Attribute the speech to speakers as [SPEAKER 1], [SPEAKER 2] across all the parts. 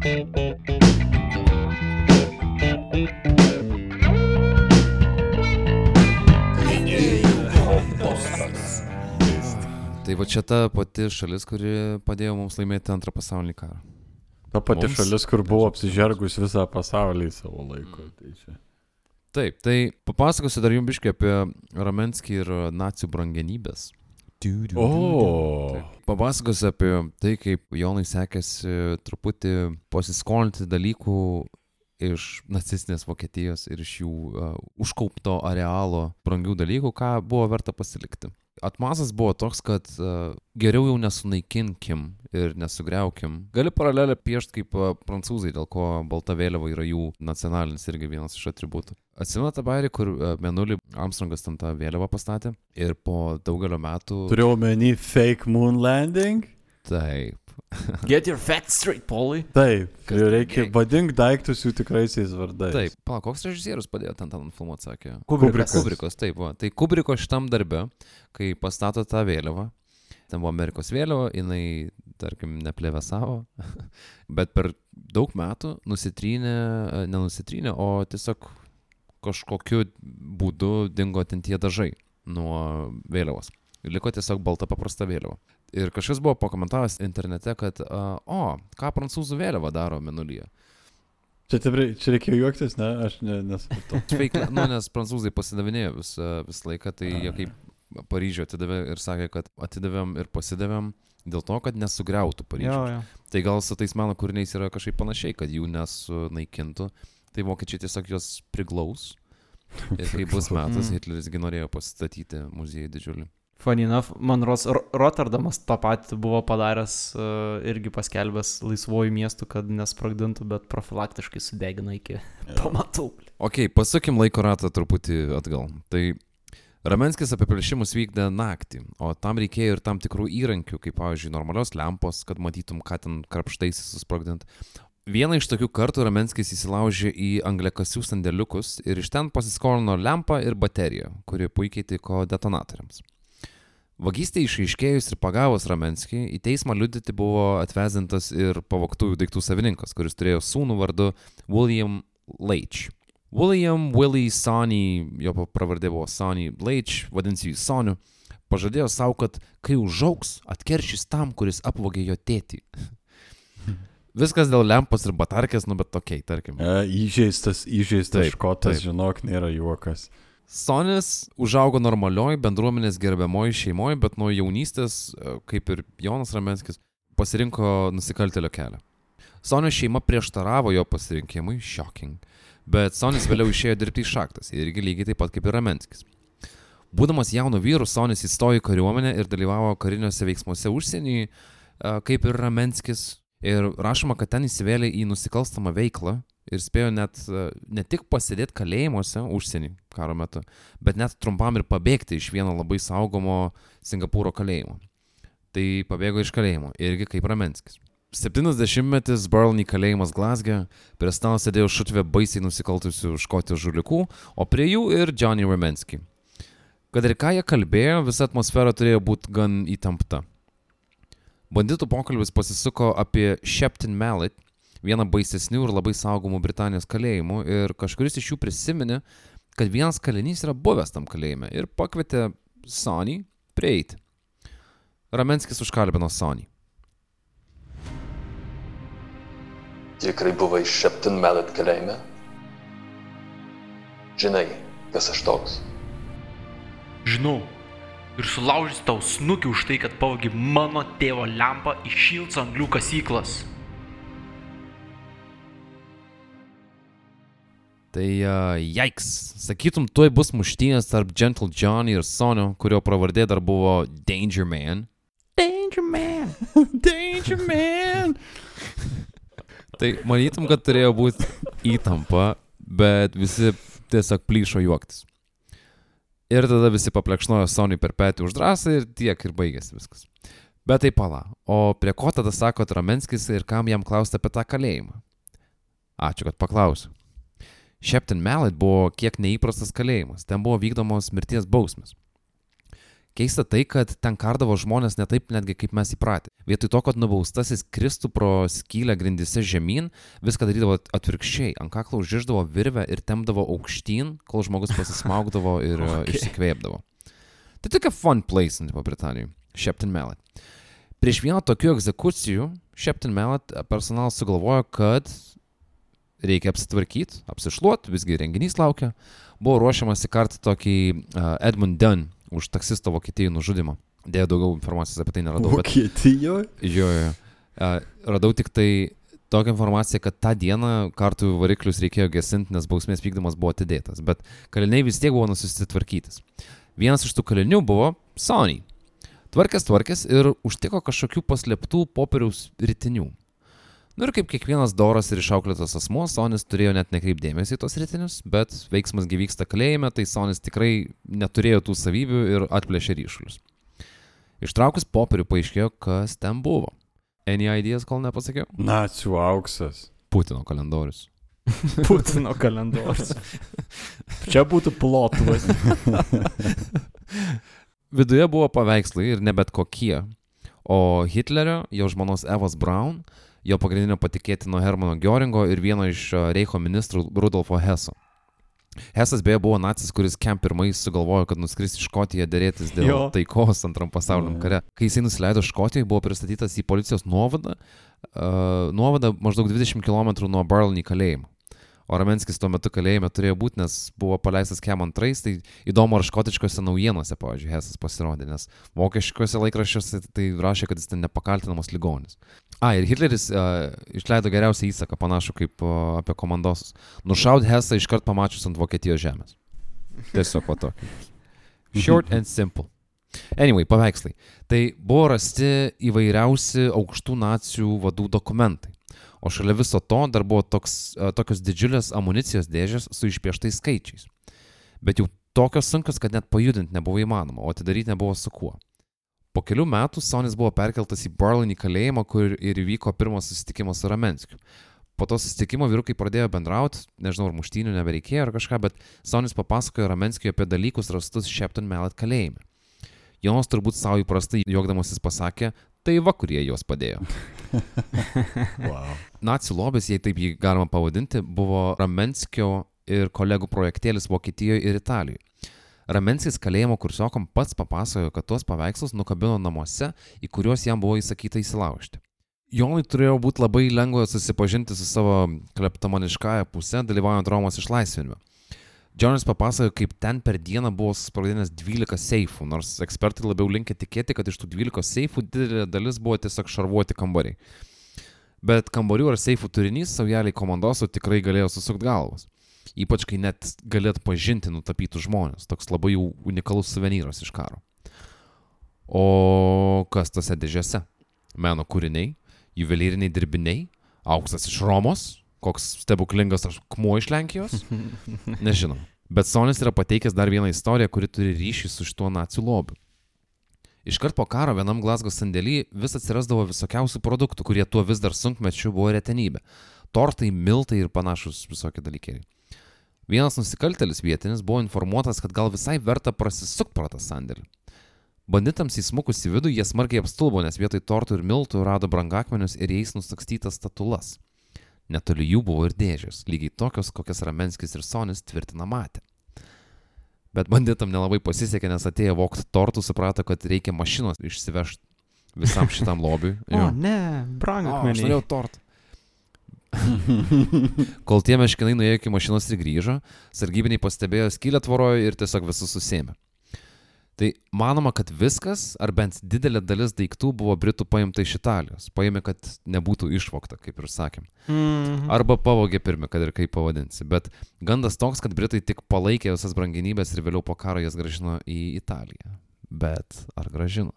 [SPEAKER 1] Tai va čia ta pati šalis, kuri padėjo mums laimėti antrą pasaulinį karą.
[SPEAKER 2] Ta pati
[SPEAKER 1] Mums-
[SPEAKER 2] šalis, kur buvo apsižergus visą pasaulį savo laiku. Tai čia.
[SPEAKER 1] Taip, tai papasakosiu dar jums biškai apie Ramenskį ir nacijų brangenybės.
[SPEAKER 2] O.
[SPEAKER 1] Taip. Papasakosiu apie tai, kaip Jonai sekėsi truputį pasiskolinti dalykų iš nacistinės Vokietijos ir iš jų uh, užkaupto arealo brangių dalykų, ką buvo verta pasilikti. Atmasas buvo toks, kad uh, geriau jau nesunaikinkim ir nesugriaukim. Gali paralelę piešti kaip uh, prancūzai, dėl ko balta vėliava yra jų nacionalinis irgi vienas iš atributų. Atsimenu tą bairį, kur uh, Menulį Armstrongas tam tą vėliavą pastatė ir po daugelio metų...
[SPEAKER 2] Turėjau menį fake moon landing?
[SPEAKER 1] Taip.
[SPEAKER 3] Get your facts straight, Polai.
[SPEAKER 2] Taip.
[SPEAKER 1] Kas
[SPEAKER 2] reikia
[SPEAKER 1] gei?
[SPEAKER 2] vadink daiktus jų tikraisiais vardais.
[SPEAKER 1] Taip, palauk, koks režisierius padėjo ten tą nufilmuoti, sakė.
[SPEAKER 2] Kubrikas.
[SPEAKER 1] Kubrikas, taip, va. Tai Kubriko šitam darbe, kai pastato tą vėliavą, ten buvo Amerikos vėliava, jinai, tarkim, neplevesavo, bet per daug metų nusitrynė, e, nenusitrynė, o tiesiog kažkokiu būdu dingo ten tie dažai nuo vėliavos. Liko tiesiog balta paprasta vėliava. Ir kažkas buvo pakomentavęs internete, kad, a, o, ką prancūzų vėliava daro menulyje.
[SPEAKER 2] Čia, tibri, čia reikėjo juoktis, ne? Aš ne, nesupratau.
[SPEAKER 1] Fake, nu, nes prancūzai pasidavinėjo visą, visą laiką, tai jie kaip Paryžių atidavė ir sakė, kad atidavėm ir pasidavėm dėl to, kad nesugriautų
[SPEAKER 3] Jo,
[SPEAKER 1] Paryžių.
[SPEAKER 3] jo.
[SPEAKER 1] Tai gal su tais meno kūriniais yra kažkaip panašiai, kad jų nesunaikintų, tai vokiečiai tiesiog juos priglaus. Ir kai bus metas,
[SPEAKER 3] Mm.
[SPEAKER 1] Hitleris gi norėjo pasistatyti muziejų didžiulį.
[SPEAKER 3] Funny enough, man Ros Ro- Rotterdamas tą patį buvo padaręs, uh, irgi paskelbęs laisvojų miestų, kad nesprogdintų, bet profilaktiškai sudegino iki pamatų.
[SPEAKER 1] Ok, pasukim laiko ratą truputį atgal. Tai Ramenskis apie plėšimus vykdė naktį, o tam reikėjo ir tam tikrų įrankių, kaip pavyzdžiui normalios lempos, kad matytum, ką ten krapštaisi susprogdint. Vieną iš tokių kartų Ramenskis įsilaužė į angliakasių sandėliukus ir iš ten pasiskolino lempą ir bateriją, kuri puikiai tiko detonatoriams. Vagystė išaiškėjus ir pagavus Ramenskį, į teismą liudyti buvo atvezintas ir pavoktųjų daiktų savininkas, kuris turėjo sūnų vardu William Leitch. William Willie Sonny, jo pravardė buvo Sonny Leitch, vadinsi jį Soniu, pažadėjo savo, kad kai užauks, atkeršys tam, kuris apvogė jo tėtį. Viskas dėl lempos ir batarkės, nu bet tokiai, tarkim.
[SPEAKER 2] E, įžeistas, įžeistas
[SPEAKER 1] Taip,
[SPEAKER 2] škotas,
[SPEAKER 1] taip.
[SPEAKER 2] žinok, nėra juokas.
[SPEAKER 1] Sonis užaugo normalioj bendruomenės gerbiamoj šeimoje, bet nuo jaunystės, e, kaip ir Jonas Ramenskis, pasirinko nusikaltelio kelią. Sonio šeima prieštaravo jo pasirinkimui, shocking, bet Sonis vėliau išėjo dirbti į šaktas, irgi lygiai taip pat kaip ir Ramenskis. Būdamas jaunu vyru, Sonis įstojo į kariuomenę ir dalyvavo kariniuose veiksmuose užsienyje, e, kaip ir Ramenskis. Ir rašoma, kad ten įsivėlė į nusikalstamą veiklą ir spėjo net e, ne tik pasėdėti kalėjimuose užsienį karo metu, bet net trumpam ir pabėgti iš vieno labai saugomo Singapūro kalėjimo. Tai pabėgo iš kalėjimo, irgi kaip Ramenskis. 70-metis Burlney kalėjimas Glasgow, prie stalo sėdėjo šutvė baisiai nusikaltusių škotijos žulikų, o prie jų ir Johnny Ramensky. Kad ir ką jie kalbėjo, visa atmosfera turėjo būti gan įtempta. Banditų pokalbis pasisuko apie Shepton Mallet, vieną baisesnių ir labai saugomų Britanijos kalėjimų ir kažkuris iš jų prisiminė, kad vienas kalinys yra buvęs tam kalėjime ir pakvietė Sonį prieiti. Ramenskis užkalbino Sonį.
[SPEAKER 4] Tikrai buvai Shepton Mallet kalėjime? Žinai, kas aš toks?
[SPEAKER 5] Žinau. Ir sulaužys tau snukį už tai, kad pavogi mano tėvo lempą iš šilts anglių kasyklas.
[SPEAKER 1] Tai uh, jaiks, sakytum, tuoj bus muštynės tarp Gentle Johnny ir Sonio, kurio pravardė dar buvo Danger Man.
[SPEAKER 3] Danger man.
[SPEAKER 2] Danger man!
[SPEAKER 1] Tai manytum, kad turėjo būti įtampa, bet visi tiesiog plyšo juoktis. Ir tada visi paplekšnojo Soniui per petį už drąsą ir tiek ir baigėsi viskas. Bet tai pala. O prie ko tada sako Ramenskis ir kam jam klausti apie tą kalėjimą? Ačiū, kad paklausiu. Shepton Mallet buvo kiek neįprastas kalėjimas. Ten buvo vykdomos mirties bausmės. Keista tai, kad ten kardavo žmonės ne taip netgi kaip mes įpratę. Vietoj to, kad nubaustasis kristų pro skylę grindise žemyn, viską darydavo atvirkščiai. Ant kaklo užžiždavo virvę ir temdavo aukštyn, kol žmogus pasismaugdavo ir okay.
[SPEAKER 3] Okay.
[SPEAKER 1] išsikvėpdavo. Tai tokia fun place, tipo Britanijoje. Shepton Mallet. Prieš vieną tokių egzekucijų Shepton Mallet personalas sugalvojo, kad reikia apsitvarkyti, apsišluoti, visgi renginys laukia. Buvo ruošiamas įkarti tokį Edmund Dunn už taksisto Vokietijoje nužudimą. Dėja, daugiau informacijos apie tai neradau. Bet...
[SPEAKER 2] Vokietijoje?
[SPEAKER 1] Jo, jo. Uh, radau tik tai tokią informaciją, kad tą dieną kartų variklius reikėjo gesinti, nes bausmės vykdymas buvo atidėtas. Bet kaliniai vis tiek buvo nusiusti tvarkytis. Vienas iš tų kalinių buvo Sony. Tvarkės tvarkės ir užtiko kažkokių paslėptų popieriaus rytinių. Nu ir kaip kiekvienas doras ir išauklėtas asmo, Sonis turėjo net nekreipdėmėsi į tos rytinius, bet veiksmas gyvyksta kalėjime, tai Sonis tikrai neturėjo tų savybių ir atplėšė ryšulius. Ištraukus popierių paaiškėjo, kas ten buvo. Any ideas, kol nepasakiau?
[SPEAKER 2] Nacių auksas.
[SPEAKER 1] Putino kalendorius.
[SPEAKER 3] Putino kalendorius. Čia būtų plotvas.
[SPEAKER 1] Viduje buvo paveikslai ir ne bet kokie. O Hitlerio, jo žmonos Evos Braun, jo pagrindinio patikėtino Hermano Gioringo ir vieno iš a, Reicho ministrų Rudolfo Heso. Hesas beje buvo nacis, kuris kem pirmais sugalvojo, kad nuskris į Škotiją dėrėtis dėl
[SPEAKER 3] Jo.
[SPEAKER 1] taikos antram pasauliniam kare. Kai jisai nusileido Škotijoje, buvo pristatytas į policijos nuovadą, uh, nuovadą maždaug 20 km nuo Barlney kalėjimo. O Ramenskis tuo metu kalėjime turėjo būti, nes buvo paleistas kem antrais, tai įdomu, ar škotiškose naujienose, pavyzdžiui, Hesas pasirodė, nes vokiškose laikraščiuose tai rašė, kad jis ten nepakaltinamas ligonis. A, ir Hitleris uh, išleido geriausią įsaką, panašu kaip uh, apie komandosus. Nušaud Hesą iškart pamačius ant Vokietijos žemės. Tiesiog va tokį. Short and simple. Anyway, paveikslai. Tai buvo rasti įvairiausi aukštų nacijų vadų dokumentai. O šalia viso to dar buvo toks, a, tokios didžiulės amunicijos dėžės su išpieštais skaičiais. Bet jau tokios sunkios, kad net pajudinti nebuvo įmanoma, o atidaryti nebuvo su kuo. Po kelių metų Sonis buvo perkeltas į Barlinį kalėjimą, kur ir įvyko pirmas susitikimas su Ramenskiu. Po to susitikimo vyrukai pradėjo bendrauti, nežinau, ar muštynių nebereikėjo ar kažką, bet Sonis papasakojo Ramenskijui apie dalykus rastus Shepton Mallet kalėjime. Jonas turbūt savo įprastai juokdamasis pasakė, tai va, kurie juos padėjo.
[SPEAKER 2] Wow.
[SPEAKER 1] Nacijų lobis, jei taip jį galima pavadinti, buvo Ramenskio ir kolegų projektėlis Vokietijoje ir Italijoje. Ramenskis kalėjimo kursiokom pats papasakojo, kad tuos paveikslus nukabino namuose, į kuriuos jam buvo įsakyta įsilaužti. Jonui turėjo būti labai lengva susipažinti su savo kleptomaniškąją pusę, dalyvaujant Romos išlaisvinime. Džonas papasakojo, kaip ten per dieną buvo susprogdinęs 12 seifų, nors ekspertai labiau linkia tikėti, kad iš tų 12 seifų didelė dalis buvo tiesiog šarvuoti kambariai. Bet kambarių ar seifų turinys saujeliai komandosų tikrai galėjo susukti galvas. Ypač kai net galėt pažinti nutapytų žmonės. Toks labai jau unikalus suvenyras iš karo. O kas tose dėžėse? Meno kūriniai, juvelyriniai dirbiniai, auksas iš Romos, koks stebuklingas akmuo iš Lenkijos? Nežinau. Bet Sonis yra pateikęs dar vieną istoriją, kuri turi ryšį su šituo nacijų lobiu. Iškart po karo vienam Glasgow sandėly vis atsirasdavo visokiausių produktų, kurie tuo vis dar sunkmečiu buvo retenybė. Tortai, miltai ir panašus visokie dalykėliai. Vienas nusikaltelis vietinis buvo informuotas, kad gal visai verta prasisukti pro tą sandėlį. Banditams įsmukus į vidų jie smarkiai apstulbo, nes vietoj tortų ir miltų rado brangakmenius ir jais nustakstytas statulas. Netoli jų buvo ir dėžės, lygiai tokios, kokias Ramenskis ir Sonis tvirtina matę. Bet banditam nelabai pasisekė, nes atėjo vokti tortų, suprato, kad reikia mašinos išsivežti visam šitam lobiui.
[SPEAKER 3] O, ne,
[SPEAKER 1] O, aš norėjau tortą. Kol tie meškinai nuėjo iki mašinos ir grįžo, sargybiniai pastebėjo skylę tvoroje ir tiesiog visus susėmė. Tai manoma, kad viskas, ar bent didelė dalis daiktų buvo Britų paimta iš Italijos. Paėmė, kad nebūtų išvokta, kaip ir sakėm.
[SPEAKER 3] Mhm.
[SPEAKER 1] Arba pavogė pirmie, kad ir kaip pavadinsi. Bet gandas toks, kad Britai tik palaikė visas brangenybės ir vėliau po karo jas gražino į Italiją. Bet ar gražino?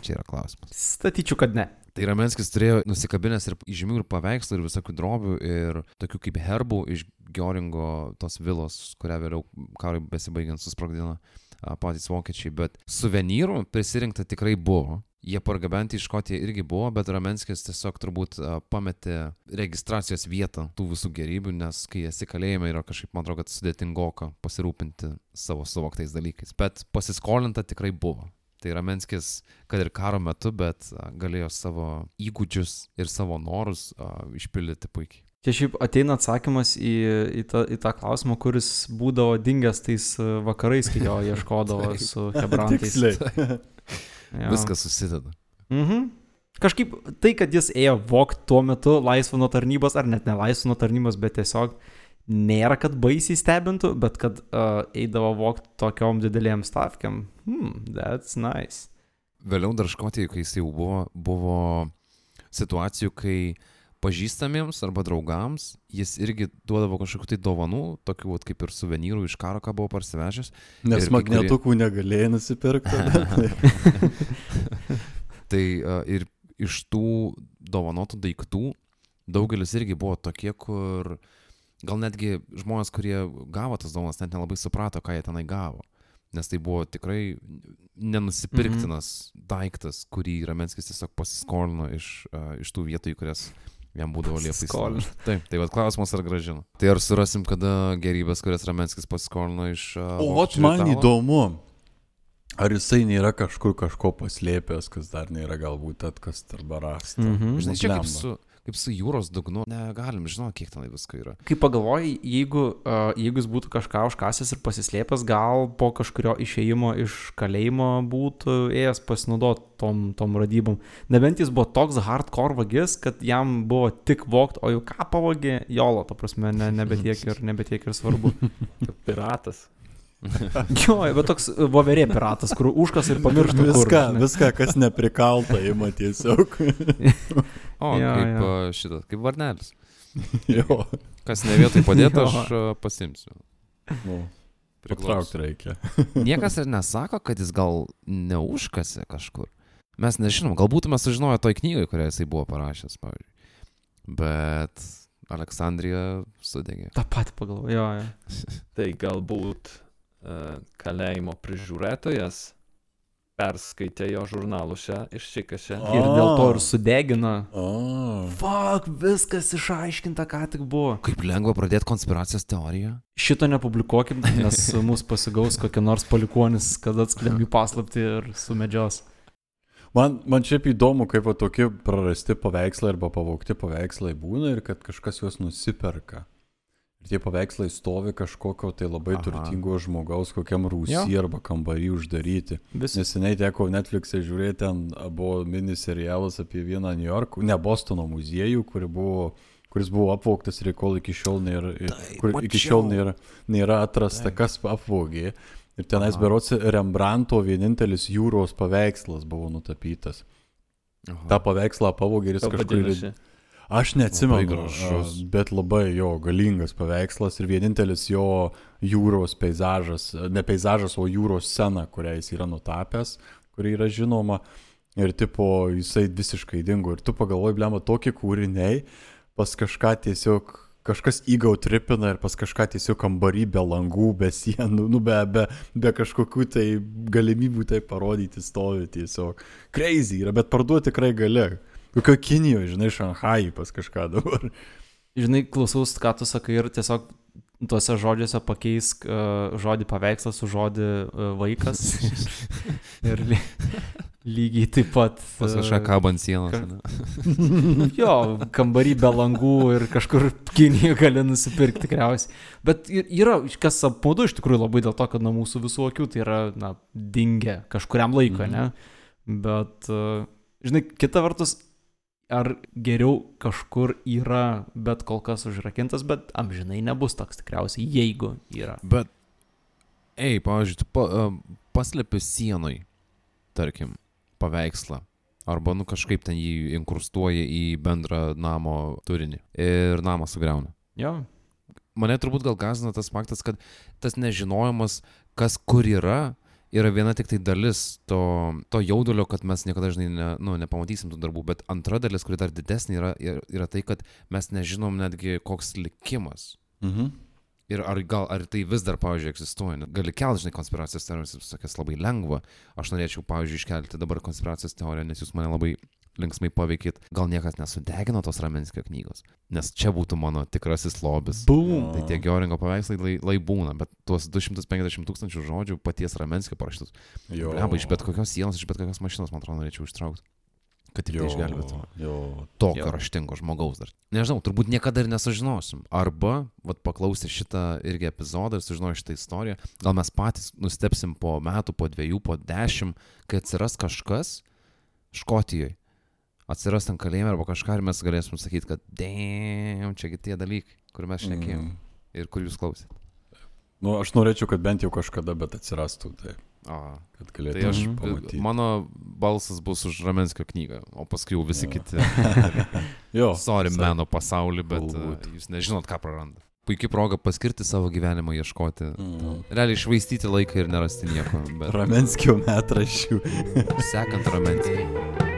[SPEAKER 1] Čia yra klausimas.
[SPEAKER 3] Statyčiau, kad ne.
[SPEAKER 1] Tai Ramenskis turėjo nusikabinęs ir žymių ir paveikslų ir visokių drobių ir tokių kaip herbų iš Gioringo tos vilos, kurią vėliau karui besibaigiant susprogdino patys vokiečiai, bet suvenyrų prisirinkta tikrai buvo. Jie pargabenti iš Škotiją irgi buvo, bet Ramenskis tiesiog turbūt pametė registracijos vietą tų visų gerybių, nes kai esi kalėjime yra kažkaip, man atrodo, sudėtingoka pasirūpinti savo suvoktais dalykais. Bet pasiskolinta tikrai buvo. Tai Ramenskis, kad ir karo metu, bet galėjo savo įgūdžius ir savo norus išpildyti puikiai.
[SPEAKER 3] Čia šiaip ateina atsakymas į, į, tą, į tą klausimą, kuris būdavo dingęs tais e, vakarais, kai jo ieškodavo su hebrantais.
[SPEAKER 1] Viskas susideda.
[SPEAKER 3] Mhm. Kažkaip tai, kad jis ėjo vokti tuo metu laisvo nuo tarnybos, ar net ne laisvo nuo tarnybos, bet tiesiog nėra, kad baisiai stebintų, bet kad uh, eidavo vokti tokiom didelėm stavkiam. Hmm, that's nice.
[SPEAKER 1] Vėliau dar Škotijoje, kai jis jau buvo, buvo situacijų, kai pažįstamiems arba draugams jis irgi duodavo kažkokių tai dovanų, tokių vat, kaip ir suvenyrų iš karo, ką buvo parsivežęs.
[SPEAKER 2] Nes magnetukų negalėjai nusipirkti.
[SPEAKER 1] Tai uh, ir iš tų dovanotų daiktų daugelis irgi buvo tokie, kur gal netgi žmonės, kurie gavo tas dovanas, net nelabai suprato, ką jie tenai gavo. Nes tai buvo tikrai nenusipirktinas mhm. daiktas, kurį Ramenskis tiesiog pasiskolino iš, uh, iš tų vietų, į kurias jam būdavo liepai.
[SPEAKER 3] Pasiskolino.
[SPEAKER 1] įsilaužti. Taip, tai vad klausimas ar gražino. Tai ar surasim kada gerybės, kurias Ramenskis pasiskolino iš... Uh,
[SPEAKER 2] O vat man įdomu, ar jisai nėra kažkur kažko paslėpęs, kas dar nėra galbūt atkasta arba rasta.
[SPEAKER 3] Mhm.
[SPEAKER 1] Žinai, čia kaip su, kaip su jūros dugnu, negalim žinoti, kiek tenai visko yra.
[SPEAKER 3] Kai pagalvoji, jeigu, uh, jeigu jis būtų kažką užkasęs ir pasislėpęs, gal po kažkurio išėjimo iš kalėjimo būtų ėjęs pasinaudoti tom, tom radybom. Nebent jis buvo toks hardcore vagis, kad jam buvo tik vokt, o jau ką pavogė, jolo, ta prasme, ne, nebetiek, ir, nebetiek ir svarbu.
[SPEAKER 6] Piratas.
[SPEAKER 3] Jo, bet toks voverė piratas, kur užkas ir pamiršta. kur,
[SPEAKER 2] Viską,
[SPEAKER 3] žinai.
[SPEAKER 2] viską, kas neprikalta, ima tiesiog.
[SPEAKER 1] O,
[SPEAKER 3] Jo,
[SPEAKER 1] kaip
[SPEAKER 3] jo.
[SPEAKER 1] šitas, kaip varnelis.
[SPEAKER 2] jo.
[SPEAKER 1] Kas ne vietoj padėta,
[SPEAKER 3] Jo.
[SPEAKER 1] aš pasimsiu.
[SPEAKER 2] Nu,
[SPEAKER 1] Priklauso.
[SPEAKER 2] patraukti reikia.
[SPEAKER 1] Niekas ir nesako, kad jis gal neužkasi kažkur. Mes nežinom, gal būtume sužinoję toj knygai, kurią jisai buvo parašęs, pavyzdžiui. Bet Aleksandrija sudegė.
[SPEAKER 3] Ta pati pagalvoju, jo, jo.
[SPEAKER 6] Tai galbūt uh, kalėjimo prižiūrėtojas perskaitė jo žurnalų šią išsikasė.
[SPEAKER 2] O.
[SPEAKER 3] Ir dėl to ir sudegina.
[SPEAKER 2] O,
[SPEAKER 3] Fuck, viskas išaiškinta, ką tik buvo.
[SPEAKER 1] Kaip lengva pradėti konspiracijos teoriją?
[SPEAKER 3] Šito nepublikuokim, nes mus pasigaus kokia nors palikuonis, kad atskleidėm jų paslapti ir sumedžios.
[SPEAKER 2] Man, man šiaip įdomu, kaip va tokie prarasti paveikslai arba pavogti paveikslai būna ir kad kažkas juos nusiperka. Ir tie paveikslai stovi kažkokio tai labai
[SPEAKER 1] Aha.
[SPEAKER 2] Turtingo žmogaus kokiam rūsy arba kambarį uždaryti.
[SPEAKER 3] Visi.
[SPEAKER 2] Neseniai teko Netflix'e žiūrėti, ten buvo miniserialas apie vieną New York, ne Bostono muziejų, kur buvo, kuris buvo apvogtas ir kol iki šiol nėra, kur iki šiol nėra, nėra atrasta,
[SPEAKER 1] Taip.
[SPEAKER 2] kas apvogė. Ir tenais
[SPEAKER 1] Aha.
[SPEAKER 2] berots Rembrandto vienintelis jūros paveikslas buvo nutapytas.
[SPEAKER 1] Aha.
[SPEAKER 2] Ta paveikslą pavogė ir jis kažkur...
[SPEAKER 6] Vadinasi,
[SPEAKER 2] Aš neatsimenu,
[SPEAKER 1] gražus.
[SPEAKER 2] bet labai jo galingas paveikslas ir vienintelis jo jūros peizažas, ne peizažas, o jūros scena, kurią jis yra nutapęs, kuri yra žinoma. Ir tipo, jisai visiškai dingo. Ir tu pagalvoji, blema, tokie kūriniai pas kažką tiesiog, kažkas įgautripina ir pas kažką tiesiog kambarį be langų, be sienų, nu be, be, be kažkokių tai galimybių tai parodyti stovi tiesiog. Crazy yra, bet parduoti tikrai gali. Kokio Kinijoje, žinai, Šanhajai pas kažką dabar.
[SPEAKER 3] Žinai, klausaus, ką tu sakai ir tiesiog tuose žodžiuose pakeisk uh, žodį paveikslas su žodį uh, vaikas. ir ly lygiai taip pat.
[SPEAKER 1] Pas
[SPEAKER 3] e,
[SPEAKER 1] kažką kabant sienos.
[SPEAKER 3] ka-? Jo, kambarį be langų ir kažkur Kinijoje gali nusipirkti tikriausiai. Bet ir- yra, kas apmaudu iš tikrųjų labai dėl to, kad nuo mūsų visų akių tai yra, na, dingę kažkuriam laikui,
[SPEAKER 2] Mhm.
[SPEAKER 3] ne? Bet, e, žinai, kita vertus, ar geriau kažkur yra, bet kol kas užrakintas, bet amžinai nebus toks tikriausiai, jeigu yra.
[SPEAKER 1] Bet, ei, pavyzdžiui, tu pa, uh, paslėpi sienoj, tarkim, paveikslą. Arba, nu, kažkaip ten jį inkrustuoji į bendrą namo turinį. Ir namą sugriauna.
[SPEAKER 3] Jo,
[SPEAKER 1] Mane turbūt gal gazina tas faktas, kad tas nežinojimas, kas kur yra, yra viena tik tai dalis to, to jaudulio, kad mes niekada, žinai, ne, nu, nepamatysim tų darbų. Bet antra dalis, kuri dar didesnė, yra, yra, tai, kad mes nežinom netgi koks likimas.
[SPEAKER 2] Mhm.
[SPEAKER 1] Ir ar, gal, ar tai vis dar, pavyzdžiui, egzistuoja. Net Gali kelti, žinai, konspiracijos teorijas, visokias labai lengva. Aš norėčiau, pavyzdžiui, iškelti dabar konspiracijos teoriją, nes jūs mane labai linksmai paveikit, gal niekas nesudegino tos Ramenskio knygos, nes čia būtų mano tikrasis lobis.
[SPEAKER 3] Bum.
[SPEAKER 1] Tai tie Gioringo paveikslai lai, lai būna, bet tuos 250 tūkstančių žodžių paties Ramenskio parašytus.
[SPEAKER 2] Jo.
[SPEAKER 1] Leba, iš bet kokios sienos, iš bet kokios mašinos, man atrodo, norėčiau ištraukti. Kad tik tai išgelbėtų.
[SPEAKER 2] Jo.
[SPEAKER 1] Tokio raštingo žmogaus dar. Nežinau, turbūt niekada ir nesužinosim. Arba, vad paklausę šitą irgi epizodą ir sužinoję šitą istoriją, gal mes patys nustepsim po metų, po dviejų, po dešimt, kai atsiras kažkas Škotijoje. Atsiras ten kalėjime arba kažką ir mes galėsim sakyti, kad dėm, čiagi tie dalykai, kur mes šnekėjom
[SPEAKER 2] Mm.
[SPEAKER 1] ir kur jūs klausėt.
[SPEAKER 2] Nu, aš norėčiau, kad bent jau kažkada, bet atsirastų, tai,
[SPEAKER 1] O,
[SPEAKER 2] kad
[SPEAKER 1] tai
[SPEAKER 2] galėtume
[SPEAKER 1] aš,
[SPEAKER 2] pamatyti.
[SPEAKER 1] mano balsas bus už Ramenskio knygą, o paskui jau visi
[SPEAKER 2] Jo.
[SPEAKER 1] kiti.
[SPEAKER 2] Jo.
[SPEAKER 1] Sorry,
[SPEAKER 2] visai.
[SPEAKER 1] meno pasaulį, bet
[SPEAKER 2] Galbūt.
[SPEAKER 1] jūs nežinot, ką praranda. Puikiai proga paskirti savo gyvenimą, ieškoti.
[SPEAKER 2] Mm.
[SPEAKER 1] Realiai išvaistyti laiką ir nerasti nieko. Bet
[SPEAKER 2] Ramenskio metraščių.
[SPEAKER 1] sekant Ramenskį.